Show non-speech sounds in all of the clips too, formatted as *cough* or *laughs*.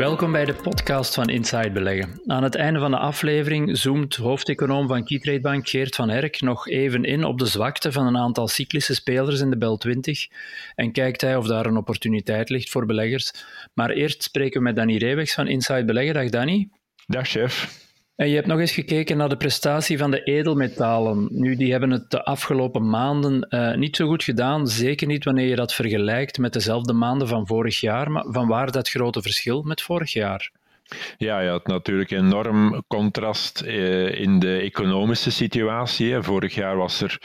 Welkom bij de podcast van Inside Beleggen. Aan het einde van de aflevering zoomt hoofdeconoom van Keytrade Bank Geert van Herk nog even in op de zwakte van een aantal cyclische spelers in de Bel 20 en kijkt hij of daar een opportuniteit ligt voor beleggers. Maar eerst spreken we met Danny Reewegs van Inside Beleggen. Dag Danny. Dag chef. En je hebt nog eens gekeken naar de prestatie van de edelmetalen. Nu, die hebben het de afgelopen maanden uh, niet zo goed gedaan. Zeker niet wanneer je dat vergelijkt met dezelfde maanden van vorig jaar. Maar van waar dat grote verschil met vorig jaar? Ja, je had natuurlijk enorm contrast eh, in de economische situatie. Vorig jaar was er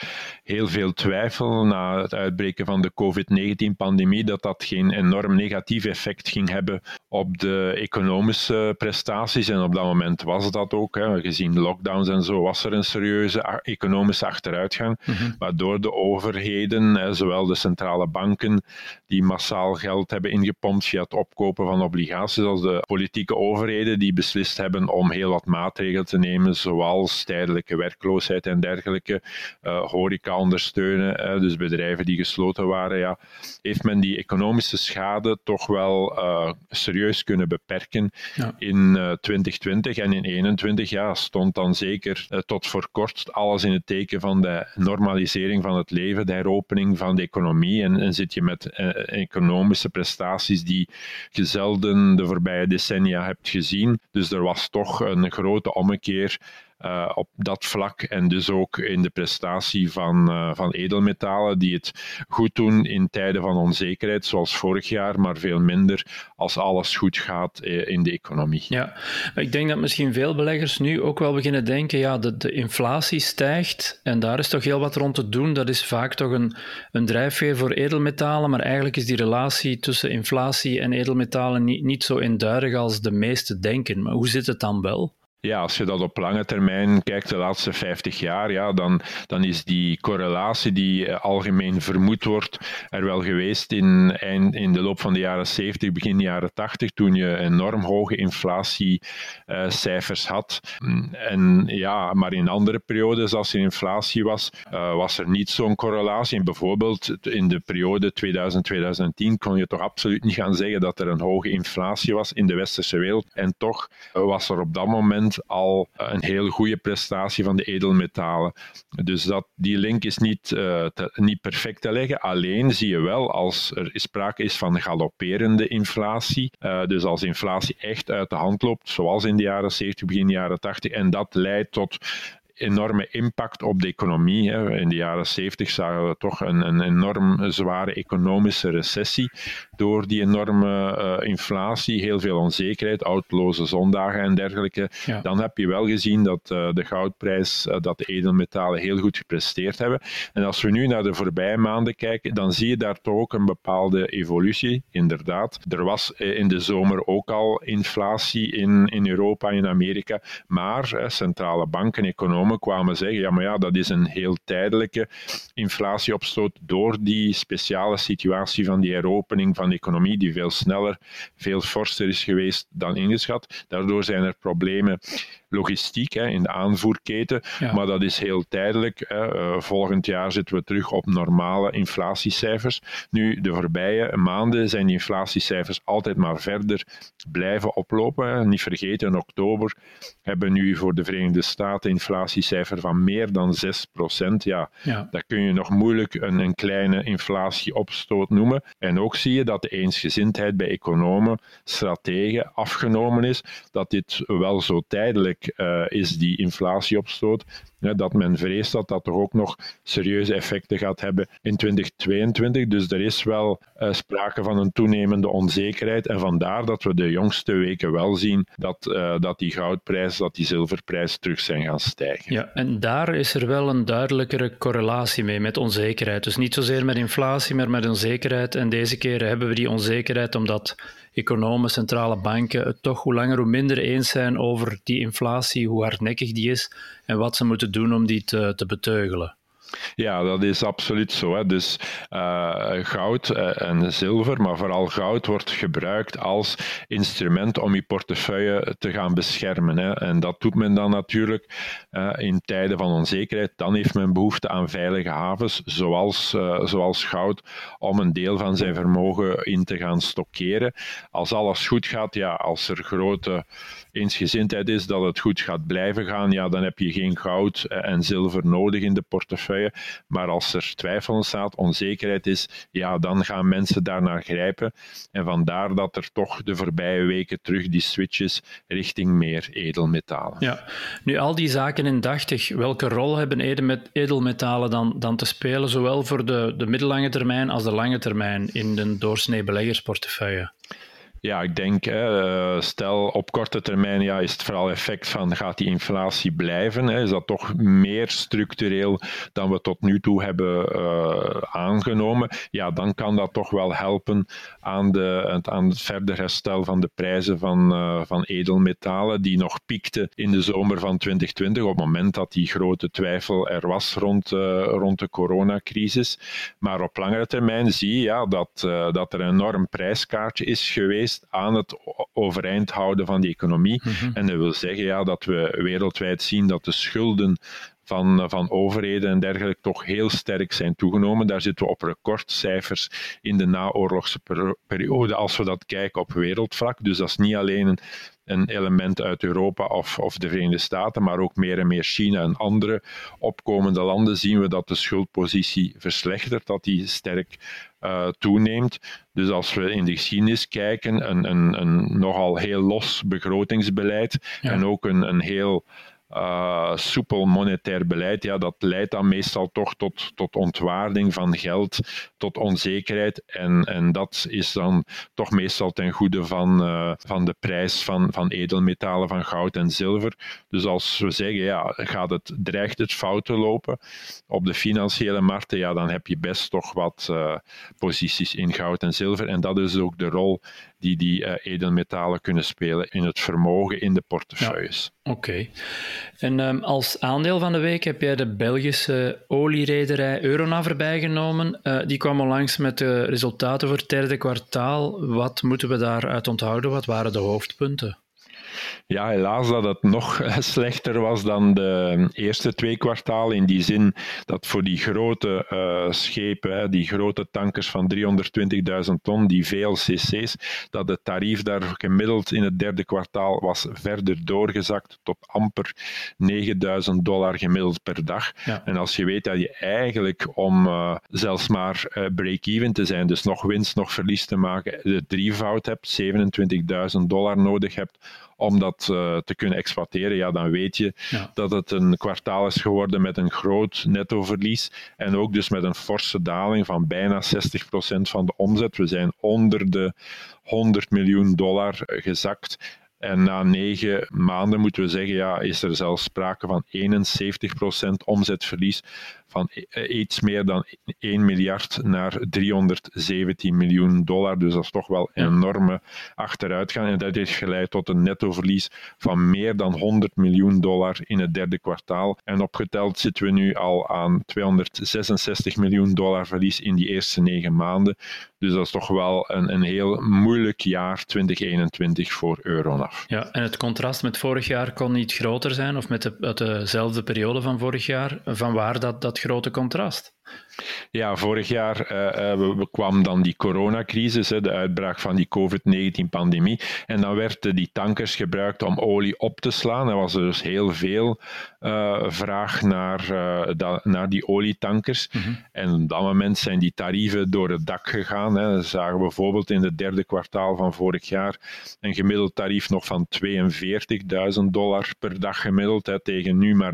heel veel twijfel na het uitbreken van de COVID-19-pandemie dat dat geen enorm negatief effect ging hebben op de economische prestaties. En op dat moment was dat ook. Hè. Gezien lockdowns en zo was er een serieuze economische achteruitgang, mhm. waardoor de overheden, hè, zowel de centrale banken die massaal geld hebben ingepompt via het opkopen van obligaties, als de politieke overheden die beslist hebben om heel wat maatregelen te nemen, zoals tijdelijke werkloosheid en dergelijke, uh, horeca ondersteunen, dus bedrijven die gesloten waren, ja, heeft men die economische schade toch wel uh, serieus kunnen beperken in 2020 eh, en in 2021 ja, stond dan zeker tot voor kort alles in het teken van de normalisering van het leven, de heropening van de economie. En, en zit je met economische prestaties die je zelden de voorbije decennia hebt gezien. Dus er was toch een grote ommekeer uh, op dat vlak en dus ook in de prestatie van, uh, van edelmetalen die het goed doen in tijden van onzekerheid, zoals vorig jaar, maar veel minder als alles goed gaat uh, in de economie. Ja, ik denk dat misschien veel beleggers nu ook wel beginnen denken, ja, de, de inflatie stijgt en daar is toch heel wat rond te doen. Dat is vaak toch een, een drijfveer voor edelmetalen, maar eigenlijk is die relatie tussen inflatie en edelmetalen niet, niet zo eenduidig als de meesten denken. Maar hoe zit het dan wel? Ja, als je dat op lange termijn kijkt, de laatste 50 jaar, ja, dan, dan is die correlatie die eh, algemeen vermoed wordt er wel geweest in, in de loop van de jaren 70, begin jaren 80, toen je enorm hoge inflatiecijfers had. En ja, maar in andere periodes, als er inflatie was, uh, was er niet zo'n correlatie. Bijvoorbeeld in de periode 2000-2010 kon je toch absoluut niet gaan zeggen dat er een hoge inflatie was in de westerse wereld. En toch was er op dat moment al een heel goede prestatie van de edelmetalen. Dus dat, die link is niet, uh, niet perfect te leggen. Alleen zie je wel als er sprake is van galopperende inflatie, uh, dus als inflatie echt uit de hand loopt, zoals in de jaren 70, begin jaren 80, en dat leidt tot enorme impact op de economie. In de jaren 70 zagen we toch een, een enorm zware economische recessie door die enorme uh, inflatie, heel veel onzekerheid, oudloze zondagen en dergelijke. Dan heb je wel gezien dat uh, de goudprijs, uh, dat de edelmetalen heel goed gepresteerd hebben. En als we nu naar de voorbije maanden kijken, dan zie je daar toch ook een bepaalde evolutie, inderdaad. Er was in de zomer ook al inflatie in, in Europa en in Amerika, maar centrale banken, economen, kwamen zeggen, ja maar ja, dat is een heel tijdelijke inflatieopstoot door die speciale situatie van die heropening van de economie, die veel sneller, veel forser is geweest dan ingeschat. Daardoor zijn er problemen logistiek hè, in de aanvoerketen, maar dat is heel tijdelijk. Hè. Uh, volgend jaar zitten we terug op normale inflatiecijfers. Nu, de voorbije maanden zijn die inflatiecijfers altijd maar verder blijven oplopen. Hè. Niet vergeten, in oktober hebben we nu voor de Verenigde Staten inflatiecijfer van meer dan 6 procent. Ja, ja, dat kun je nog moeilijk een, een kleine inflatieopstoot noemen. En ook zie je dat de eensgezindheid bij economen, strategen afgenomen is, dat dit wel zo tijdelijk uh, is die inflatieopstoot dat men vreest dat dat toch ook nog serieuze effecten gaat hebben in 2022. Dus er is wel uh, sprake van een toenemende onzekerheid. En vandaar dat we de jongste weken wel zien dat, uh, dat die goudprijs, dat die zilverprijs terug zijn gaan stijgen. Ja, en daar is er wel een duidelijkere correlatie mee met onzekerheid. Dus niet zozeer met inflatie, maar met onzekerheid. En deze keer hebben we die onzekerheid omdat economen, centrale banken het toch hoe langer hoe minder eens zijn over die inflatie, hoe hardnekkig die is en wat ze moeten doen om die te, te beteugelen. Ja, dat is absoluut zo. Hè. Dus uh, goud en zilver, maar vooral goud, wordt gebruikt als instrument om je portefeuille te gaan beschermen. Hè. En dat doet men dan natuurlijk uh, in tijden van onzekerheid. Dan heeft men behoefte aan veilige havens, zoals, zoals goud, om een deel van zijn vermogen in te gaan stockeren. Als alles goed gaat, ja, als er grote eensgezindheid is dat het goed gaat blijven gaan, ja, dan heb je geen goud en zilver nodig in de portefeuille. Maar als er twijfel ontstaat, onzekerheid is, ja, dan gaan mensen daarnaar grijpen. En vandaar dat er toch de voorbije weken terug die switch is richting meer edelmetalen. Ja, nu al die zaken indachtig, welke rol hebben edelmetalen dan, dan te spelen, zowel voor de, de middellange termijn als de lange termijn in de doorsnee beleggersportefeuille? Ja, ik denk, hè, stel op korte termijn ja, is het vooral effect van gaat die inflatie blijven? Hè? Is dat toch meer structureel dan we tot nu toe hebben uh, aangenomen? Ja, dan kan dat toch wel helpen aan, de, aan het verder herstel van de prijzen van, uh, van edelmetalen, die nog piekten in de zomer van 2020, op het moment dat die grote twijfel er was rond, rond de coronacrisis. Maar op langere termijn zie je ja, dat, dat er een enorm prijskaartje is geweest aan het overeind houden van die economie. Mhm. En dat wil zeggen ja, dat we wereldwijd zien dat de schulden van, van overheden en dergelijke toch heel sterk zijn toegenomen. Daar zitten we op recordcijfers in de naoorlogse periode als we dat kijken op wereldvlak. Dus dat is niet alleen een, een element uit Europa of, of de Verenigde Staten, maar ook meer en meer China en andere opkomende landen zien we dat de schuldpositie verslechtert, dat die sterk uh, toeneemt. Dus als we in de geschiedenis kijken, een, een, een nogal heel los begrotingsbeleid en ook een, een heel uh, soepel monetair beleid, ja, dat leidt dan meestal toch tot, tot ontwaarding van geld, tot onzekerheid. En, en dat is dan toch meestal ten goede van, uh, van de prijs van, van edelmetalen, van goud en zilver. Dus als we zeggen, ja, gaat het, dreigt het fout te lopen op de financiële markten, ja, dan heb je best toch wat uh, posities in goud en zilver. En dat is ook de rol die die edelmetalen kunnen spelen in het vermogen in de portefeuilles. Oké. En um, als aandeel van de week heb jij de Belgische olierederij Eurona voorbij genomen. Uh, die kwam onlangs met de resultaten voor het derde kwartaal. Wat moeten we daaruit onthouden? Wat waren de hoofdpunten? Ja, helaas dat het nog *laughs* slechter was dan de eerste twee kwartalen. In die zin dat voor die grote uh, schepen, die grote tankers van 320.000 ton, die VLCC's, dat het tarief daar gemiddeld in het derde kwartaal was verder doorgezakt tot amper 9000 dollar gemiddeld per dag. En als je weet dat je eigenlijk om uh, zelfs maar uh, break-even te zijn, dus nog winst, nog verlies te maken, de drievoud hebt, 27.000 dollar nodig hebt om dat uh, te kunnen exploiteren, ja, dan weet je dat het een kwartaal is geworden met een groot nettoverlies en ook dus met een forse daling van bijna 60% van de omzet. We zijn onder de 100 miljoen dollar gezakt. En na negen maanden moeten we zeggen, ja, is er zelfs sprake van 71% omzetverlies van iets meer dan 1 miljard naar 317 miljoen dollar. Dus dat is toch wel een enorme achteruitgang. En dat heeft geleid tot een nettoverlies van meer dan 100 miljoen dollar in het derde kwartaal. En opgeteld zitten we nu al aan 266 miljoen dollar verlies in die eerste negen maanden. Dus dat is toch wel een, een heel moeilijk jaar 2021 voor Euronaf. Ja, en het contrast met vorig jaar kon niet groter zijn, of met de, dezelfde periode van vorig jaar. Van waar dat, dat grote contrast? Ja, vorig jaar uh, kwam dan die coronacrisis, de uitbraak van die COVID-19-pandemie. En dan werden die tankers gebruikt om olie op te slaan. Er was dus heel veel uh, vraag naar, uh, naar die olietankers. Mm -hmm. En op dat moment zijn die tarieven door het dak gegaan. Hè. Dat zagen we bijvoorbeeld in het derde kwartaal van vorig jaar een gemiddeld tarief nog van 42.000 dollar per dag gemiddeld, hè, tegen nu maar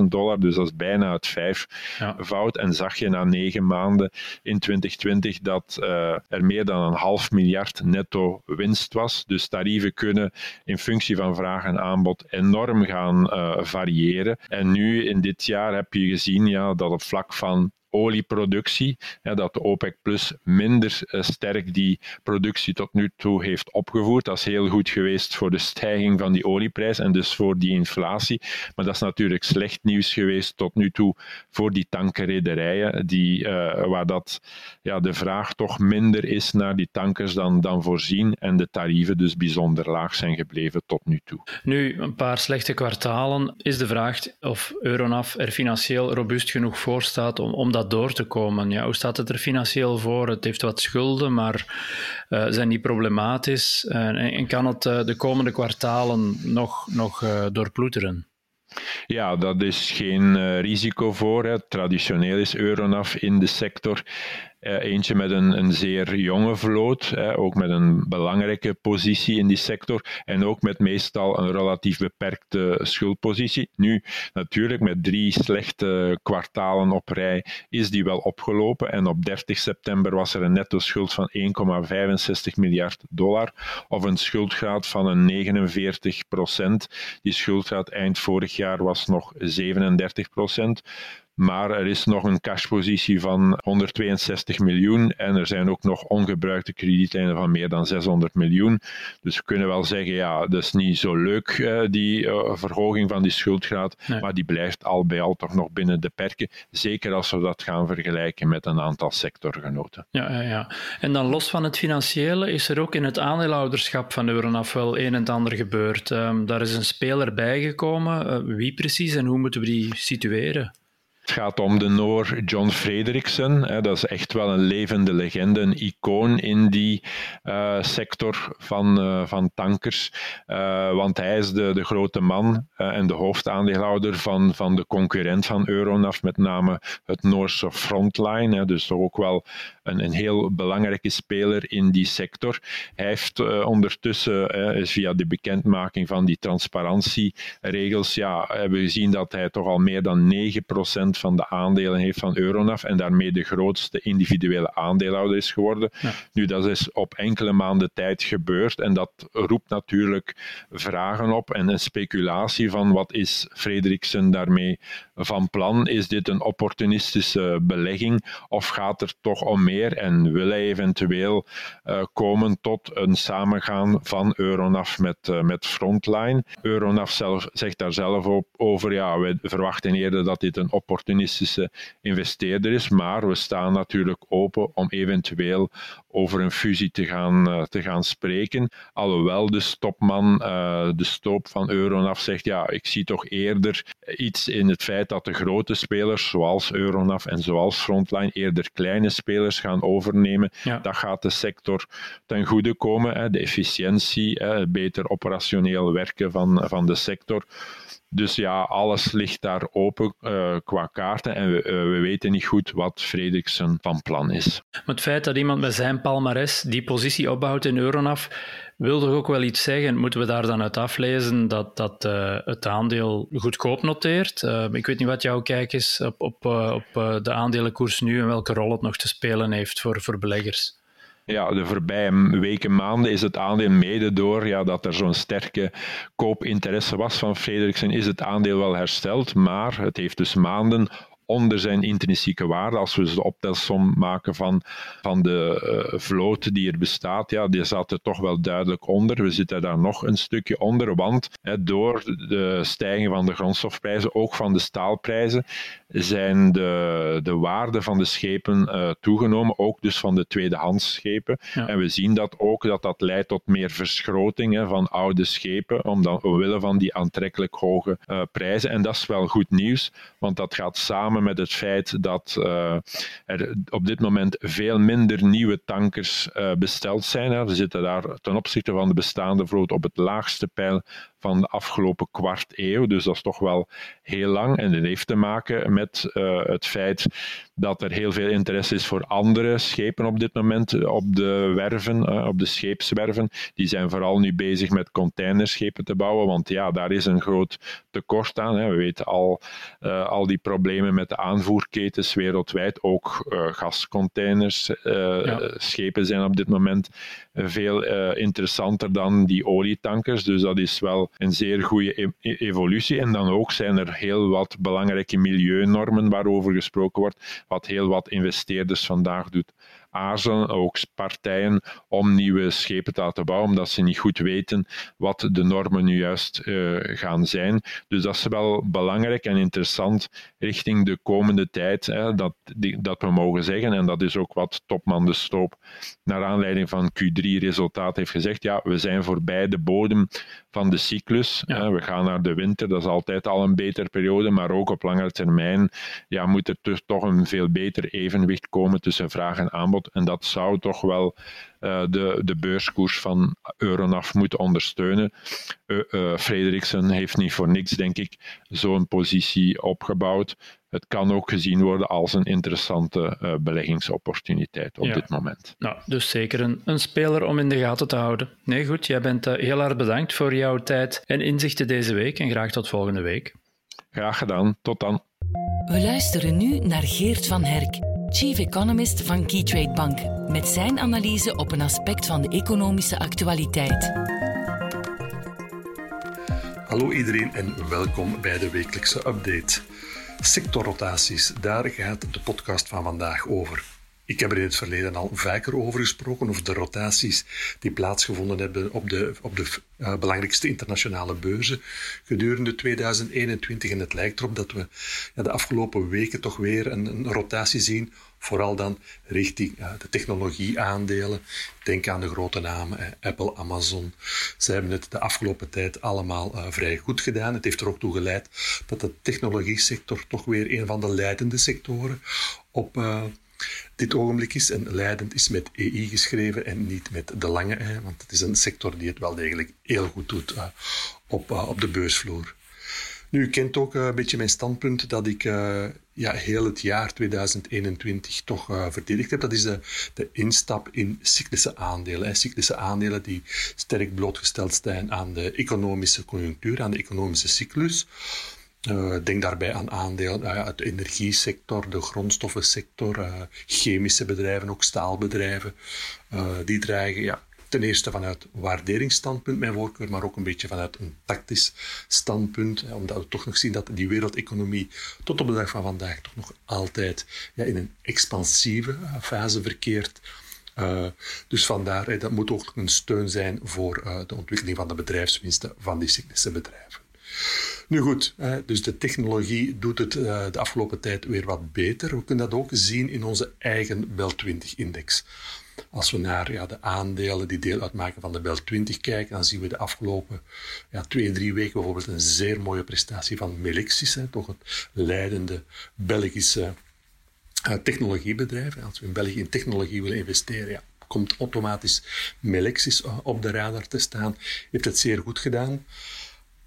9.000 dollar. Dus dat is bijna het vijfvoud. Ja. En zag je na negen maanden in 2020 dat uh, er meer dan een half miljard netto winst was. Dus tarieven kunnen in functie van vraag en aanbod enorm gaan uh, variëren. En nu in dit jaar heb je gezien ja, dat op vlak van olieproductie, dat de OPEC Plus minder sterk die productie tot nu toe heeft opgevoerd. Dat is heel goed geweest voor de stijging van die olieprijs en dus voor die inflatie. Maar dat is natuurlijk slecht nieuws geweest tot nu toe voor die tankerrederijen, die, waar dat, ja, de vraag toch minder is naar die tankers dan, dan voorzien en de tarieven dus bijzonder laag zijn gebleven tot nu toe. Nu, een paar slechte kwartalen. Is de vraag of Euronav er financieel robuust genoeg voor staat om, om dat door te komen? Ja, hoe staat het er financieel voor? Het heeft wat schulden, maar uh, zijn die problematisch? En, kan het uh, de komende kwartalen nog, nog doorploeteren? Ja, dat is geen risico voor. Traditioneel is Euronav in de sector eh, eentje met een, een zeer jonge vloot, ook met een belangrijke positie in die sector en ook met meestal een relatief beperkte schuldpositie. Nu, natuurlijk, met drie slechte kwartalen op rij is die wel opgelopen en op 30 september was er een netto schuld van 1,65 miljard dollar of een schuldgraad van een 49 procent. Die schuldgraad eind vorig jaar was nog 37 procent. Maar er is nog een cashpositie van 162 miljoen en er zijn ook nog ongebruikte kredietlijnen van meer dan 600 miljoen. Dus we kunnen wel zeggen, ja, dat is niet zo leuk, eh, die uh, verhoging van die schuldgraad, maar die blijft al bij al toch nog binnen de perken. Zeker als we dat gaan vergelijken met een aantal sectorgenoten. Ja, ja, ja. En dan los van het financiële is er ook in het aandeelhouderschap van Euronaf wel een en ander gebeurd. Um, daar is een speler bijgekomen. Uh, wie precies en hoe moeten we die situeren? Het gaat om de Noor John Frederiksen. Dat is echt wel een levende legende, een icoon in die uh, sector van, uh, van tankers. Uh, want hij is de, de grote man en de hoofdaandeelhouder van, van de concurrent van Euronav, met name het Noorse Frontline. Dus toch ook wel een, een heel belangrijke speler in die sector. Hij heeft ondertussen, via de bekendmaking van die transparantieregels, ja, hebben we gezien dat hij toch al meer dan 9% van de aandelen heeft van Euronav en daarmee de grootste individuele aandeelhouder is geworden. Nu, dat is op enkele maanden tijd gebeurd en dat roept natuurlijk vragen op en een speculatie van wat is Frederiksen daarmee van plan? Is dit een opportunistische belegging of gaat er toch om meer en wil hij eventueel uh, komen tot een samengaan van Euronav met, uh, met Frontline? Euronav zelf, zegt daar zelf op, over, ja, we verwachten eerder dat dit een opportunistische opportunistische investeerder is, maar we staan natuurlijk open om eventueel over een fusie te gaan, uh, te gaan spreken. Alhoewel de stopman, uh, de stoop van Euronav zegt, ja, ik zie toch eerder iets in het feit dat de grote spelers, zoals Euronav en zoals Frontline, eerder kleine spelers gaan overnemen. Ja. Dat gaat de sector ten goede komen. Hè. De efficiëntie, hè, beter operationeel werken van, van de sector. Dus ja, alles ligt daar open uh, qua kaarten en we, uh, we, weten niet goed wat Frederiksen van plan is. Maar het feit dat iemand met zijn palmares die positie opbouwt in Euronaf, wil toch ook wel iets zeggen? Moeten we daar dan uit aflezen dat, dat uh, het aandeel goedkoop noteert? ik weet niet wat jouw kijk is op, op, op de aandelenkoers nu en welke rol het nog te spelen heeft voor, voor beleggers. Ja, de voorbije weken, maanden is het aandeel mede door ja, dat er zo'n sterke koopinteresse was van Frederiksen, is het aandeel wel hersteld, maar het heeft dus maanden onder zijn intrinsieke waarde. Als we de optelsom maken van, van de uh, vloot die er bestaat, ja, die zat er toch wel duidelijk onder. We zitten daar nog een stukje onder, want hè, door de stijging van de grondstofprijzen, ook van de staalprijzen, zijn de, de waarde van de schepen uh, toegenomen, ook dus van de tweedehandsschepen. Ja. En we zien dat ook, dat dat leidt tot meer verschroting hè, van oude schepen, omdat, omwille van die aantrekkelijk hoge uh, prijzen. En dat is wel goed nieuws, want dat gaat samen met het feit dat uh, er op dit moment veel minder nieuwe tankers besteld zijn. Hè. We zitten daar ten opzichte van de bestaande vloot op het laagste pijl van de afgelopen kwart eeuw. Dus dat is toch wel heel lang. En dat heeft te maken met uh, het feit dat er heel veel interesse is voor andere schepen op dit moment op de werven, uh, op de scheepswerven. Die zijn vooral nu bezig met containerschepen te bouwen, want ja, daar is een groot tekort aan. Hè. We weten al, uh, al die problemen met de aanvoerketens wereldwijd. Ook gascontainers, ja. schepen zijn op dit moment veel interessanter dan die olietankers. Dus dat is wel een zeer goede e-, e-, evolutie. En dan ook zijn er heel wat belangrijke milieunormen waarover gesproken wordt, wat heel wat investeerders vandaag doet aarzelen, ook partijen, om nieuwe schepen te laten bouwen, omdat ze niet goed weten wat de normen nu juist uh, gaan zijn. Dus dat is wel belangrijk en interessant richting de komende tijd, hè, dat, die, dat we mogen zeggen. En dat is ook wat topman de Stoop naar aanleiding van Q3-resultaat heeft gezegd. Ja, we zijn voorbij de bodem van de cyclus. Hè, we gaan naar de winter, dat is altijd al een betere periode, maar ook op lange termijn ja, moet er toch een veel beter evenwicht komen tussen vraag en aanbod en dat zou toch wel uh, de, de beurskoers van Euronaf moeten ondersteunen. Uh, uh, Frederiksen heeft niet voor niks, denk ik, zo'n positie opgebouwd. Het kan ook gezien worden als een interessante uh, beleggingsopportuniteit op dit moment. Nou, dus zeker een, een, speler om in de gaten te houden. Nee, goed, jij bent heel erg bedankt voor jouw tijd en inzichten deze week en graag tot volgende week. Graag gedaan, tot dan. We luisteren nu naar Geert van Herk chief economist van Keytrade Bank, met zijn analyse op een aspect van de economische actualiteit. Hallo iedereen en welkom bij de wekelijkse update. Sectorrotaties, daar gaat de podcast van vandaag over. Ik heb er in het verleden al vaker over gesproken, over de rotaties die plaatsgevonden hebben op de, op de uh, belangrijkste internationale beurzen gedurende 2021. En het lijkt erop dat we ja, de afgelopen weken toch weer een, een rotatie zien, vooral dan richting uh, de technologieaandelen. Denk aan de grote namen, eh, Apple, Amazon. Ze hebben het de afgelopen tijd allemaal vrij goed gedaan. Het heeft er ook toe geleid dat de technologie-sector toch weer een van de leidende sectoren op dit ogenblik is. En leidend is met EI geschreven en niet met de lange ei, want het is een sector die het wel degelijk heel goed doet uh, op, uh, op de beursvloer. Nu, u kent ook uh, een beetje mijn standpunt dat ik ja, heel het jaar 2021 toch verdedigd heb. Dat is de, de instap in cyclische aandelen. Cyclische aandelen die sterk blootgesteld zijn aan de economische conjunctuur, aan de economische cyclus. Uh, denk daarbij aan aandelen uit de energiesector, de grondstoffensector, uh, chemische bedrijven, ook staalbedrijven. die dreigen ja, ten eerste vanuit waarderingsstandpunt mijn voorkeur, maar ook een beetje vanuit een tactisch standpunt. omdat we toch nog zien dat die wereldeconomie tot op de dag van vandaag toch nog altijd ja, in een expansieve fase verkeert. dus vandaar, dat moet ook een steun zijn voor de ontwikkeling van de bedrijfswinsten van die cyclische bedrijven. Nu goed, dus de technologie doet het eh, de afgelopen tijd weer wat beter. We kunnen dat ook zien in onze eigen Bel 20-index. Als we naar ja, de aandelen die deel uitmaken van de Bel 20 kijken, dan zien we de afgelopen ja, twee, drie weken bijvoorbeeld een zeer mooie prestatie van Melexis, hè, toch het leidende Belgische uh, technologiebedrijf. Als we in België in technologie willen investeren, ja, komt automatisch Melexis op de radar te staan. Heeft het zeer goed gedaan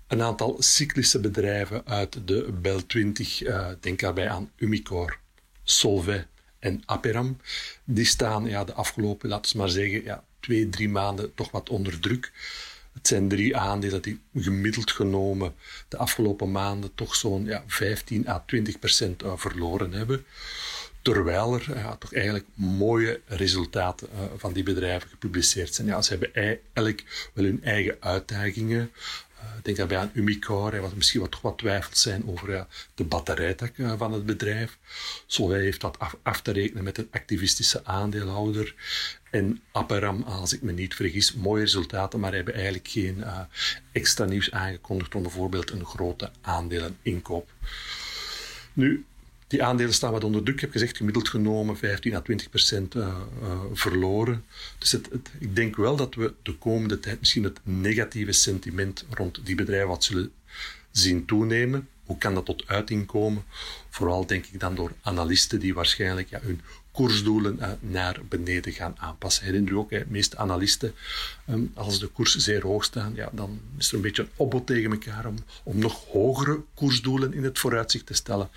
een aantal cyclische bedrijven uit de Bel 20, uh, denk daarbij aan Umicore, Solvay en Aperam, die staan ja, de afgelopen, laten we maar zeggen, ja, twee, drie maanden toch wat onder druk. Het zijn drie aandelen die gemiddeld genomen de afgelopen maanden toch zo'n ja, 15 à 20 procent uh, verloren hebben. Terwijl er ja, toch eigenlijk mooie resultaten van die bedrijven gepubliceerd zijn. Ja, ze hebben elk wel hun eigen uitdagingen. Denk daarbij aan Umicore, wat misschien wat, wat twijfels zijn over de batterijtak uh, van het bedrijf. Solvay heeft dat af, af, te rekenen met een activistische aandeelhouder. En Aperam, als ik me niet vergis, mooie resultaten, maar hebben eigenlijk geen uh, extra nieuws aangekondigd van bijvoorbeeld een grote aandeleninkoop. Nu, die aandelen staan wat onder druk. Ik heb gezegd, gemiddeld genomen 15 à 20 procent uh, uh, verloren. Dus het, het, ik denk wel dat we de komende tijd misschien het negatieve sentiment rond die bedrijven wat zullen zien toenemen. Hoe kan dat tot uiting komen? Vooral denk ik dan door analisten die waarschijnlijk ja, hun koersdoelen uh, naar beneden gaan aanpassen. Herinner u ook, de meeste analisten, um, als de koers zeer hoog staan, ja, dan is er een beetje een opbod tegen elkaar om, om nog hogere koersdoelen in het vooruitzicht te stellen.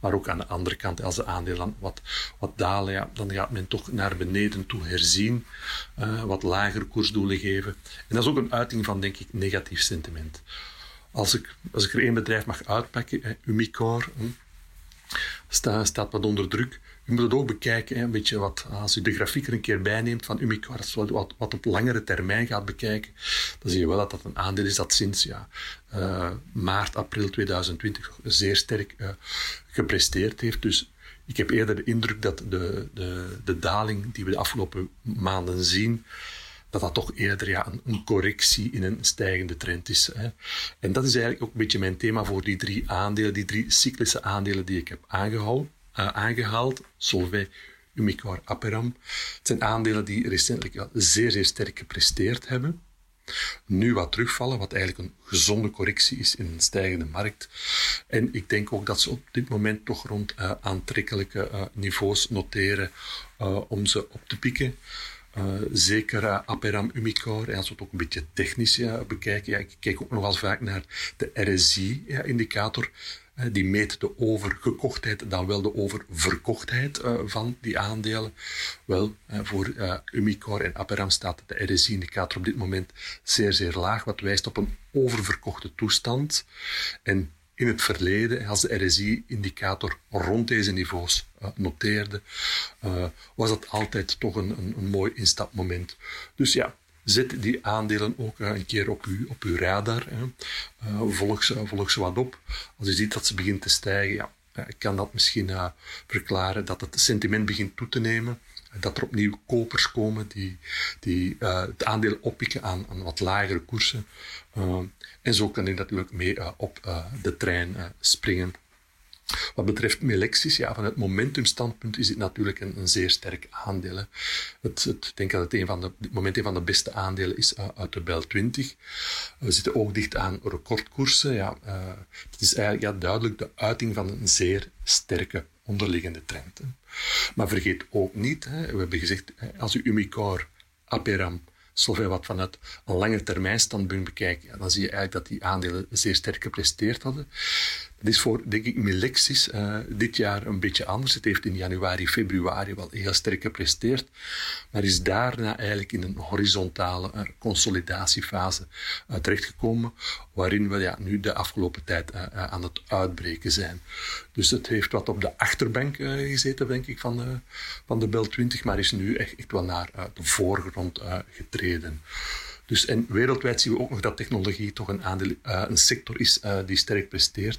Maar ook aan de andere kant, als de aandelen wat, wat dalen, ja, dan gaat men toch naar beneden toe herzien, uh, wat lagere koersdoelen geven. En dat is ook een uiting van, denk ik, negatief sentiment. Als ik, als ik er één bedrijf mag uitpakken, Umicore, hm, staat, staat wat onder druk. U moet het ook bekijken, een beetje wat, als u de grafiek er een keer bijneemt van Umicore, wat, wat, op langere termijn gaat bekijken, dan zie je wel dat dat een aandeel is dat sinds ja, uh, maart, april 2020 zeer sterk uh, gepresteerd heeft. Dus ik heb eerder de indruk dat de, de, de daling die we de afgelopen maanden zien, dat dat toch eerder ja, een, correctie in een stijgende trend is. Hè. En dat is eigenlijk ook een beetje mijn thema voor die drie aandelen, die drie cyclische aandelen die ik heb aangehaald. Uh, aangehaald Solvay, Umicore, Aperam. Het zijn aandelen die recentelijk zeer, zeer sterk gepresteerd hebben. Nu wat terugvallen, wat eigenlijk een gezonde correctie is in een stijgende markt. En ik denk ook dat ze op dit moment toch rond uh, aantrekkelijke uh, niveaus noteren om ze op te pikken. Zeker Aperam Umicore, en als we het ook een beetje technisch bekijken, ik kijk ook nogal vaak naar de RSI-indicator. Die meet de overgekochtheid, dan wel de oververkochtheid van die aandelen. Wel, voor Umicore en Aperam staat de RSI-indicator op dit moment zeer, zeer laag, wat wijst op een oververkochte toestand. En in het verleden, als de RSI-indicator rond deze niveaus uh, noteerde, was dat altijd toch een, een, een, mooi instapmoment. Dus ja, zet die aandelen ook uh, een keer op, uw, op uw radar. Hè. volg, ze, volg ze wat op. Als je ziet dat ze begint te stijgen, ja, kan dat misschien verklaren dat het sentiment begint toe te nemen dat er opnieuw kopers komen die, die uh, het aandeel oppikken aan, aan wat lagere koersen. Uh, en zo kan hij natuurlijk mee uh, op de trein springen. Wat betreft Melexis, ja, van het momentumstandpunt is dit natuurlijk een, een zeer sterk aandeel. Het, het, ik denk dat het een van de, dit moment een van de beste aandelen is uit de Bel 20. We zitten ook dicht aan recordkoersen. Ja, het is eigenlijk ja, duidelijk de uiting van een zeer sterke onderliggende trend. Maar vergeet ook niet, hè, we hebben gezegd, als u Umicore, Aperam, Solvay wat vanuit een lange termijn standpunt bekijkt, dan zie je eigenlijk dat die aandelen zeer sterk gepresteerd hadden. Dat is voor, denk ik, Melexis uh, dit jaar een beetje anders. Het heeft in januari, februari wel heel sterk gepresteerd, maar is daarna eigenlijk in een horizontale uh, consolidatiefase uh, terechtgekomen, waarin we ja, nu de afgelopen tijd aan het uitbreken zijn. Dus het heeft wat op de achterbank gezeten, denk ik, van de, van de Bel 20, maar is nu echt, echt wel naar de voorgrond getreden. Dus, en wereldwijd zien we ook nog dat technologie toch een, aandeel, uh, een sector is uh, die sterk presteert.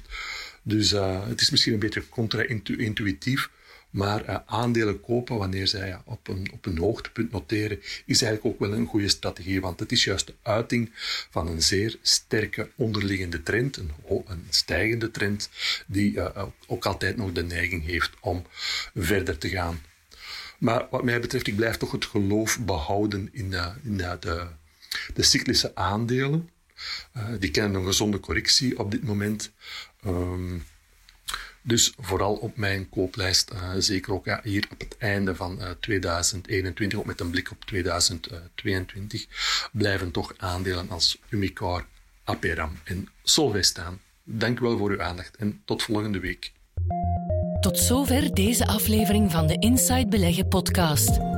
Dus uh, het is misschien een beetje contra-intuïtief, maar aandelen kopen wanneer zij op, een, op een hoogtepunt noteren, is eigenlijk ook wel een goede strategie. Want het is juist de uiting van een zeer sterke onderliggende trend, een, een stijgende trend, die ook altijd nog de neiging heeft om verder te gaan. Maar wat mij betreft, ik blijf toch het geloof behouden in, de, in de de cyclische aandelen, uh, die kennen een gezonde correctie op dit moment. Um, dus vooral op mijn kooplijst, uh, zeker ook ja, hier op het einde van uh, 2021, ook met een blik op 2022, blijven toch aandelen als Umicore, Aperam en Solvay staan. Dank u wel voor uw aandacht en tot volgende week. Tot zover deze aflevering van de Inside Beleggen podcast.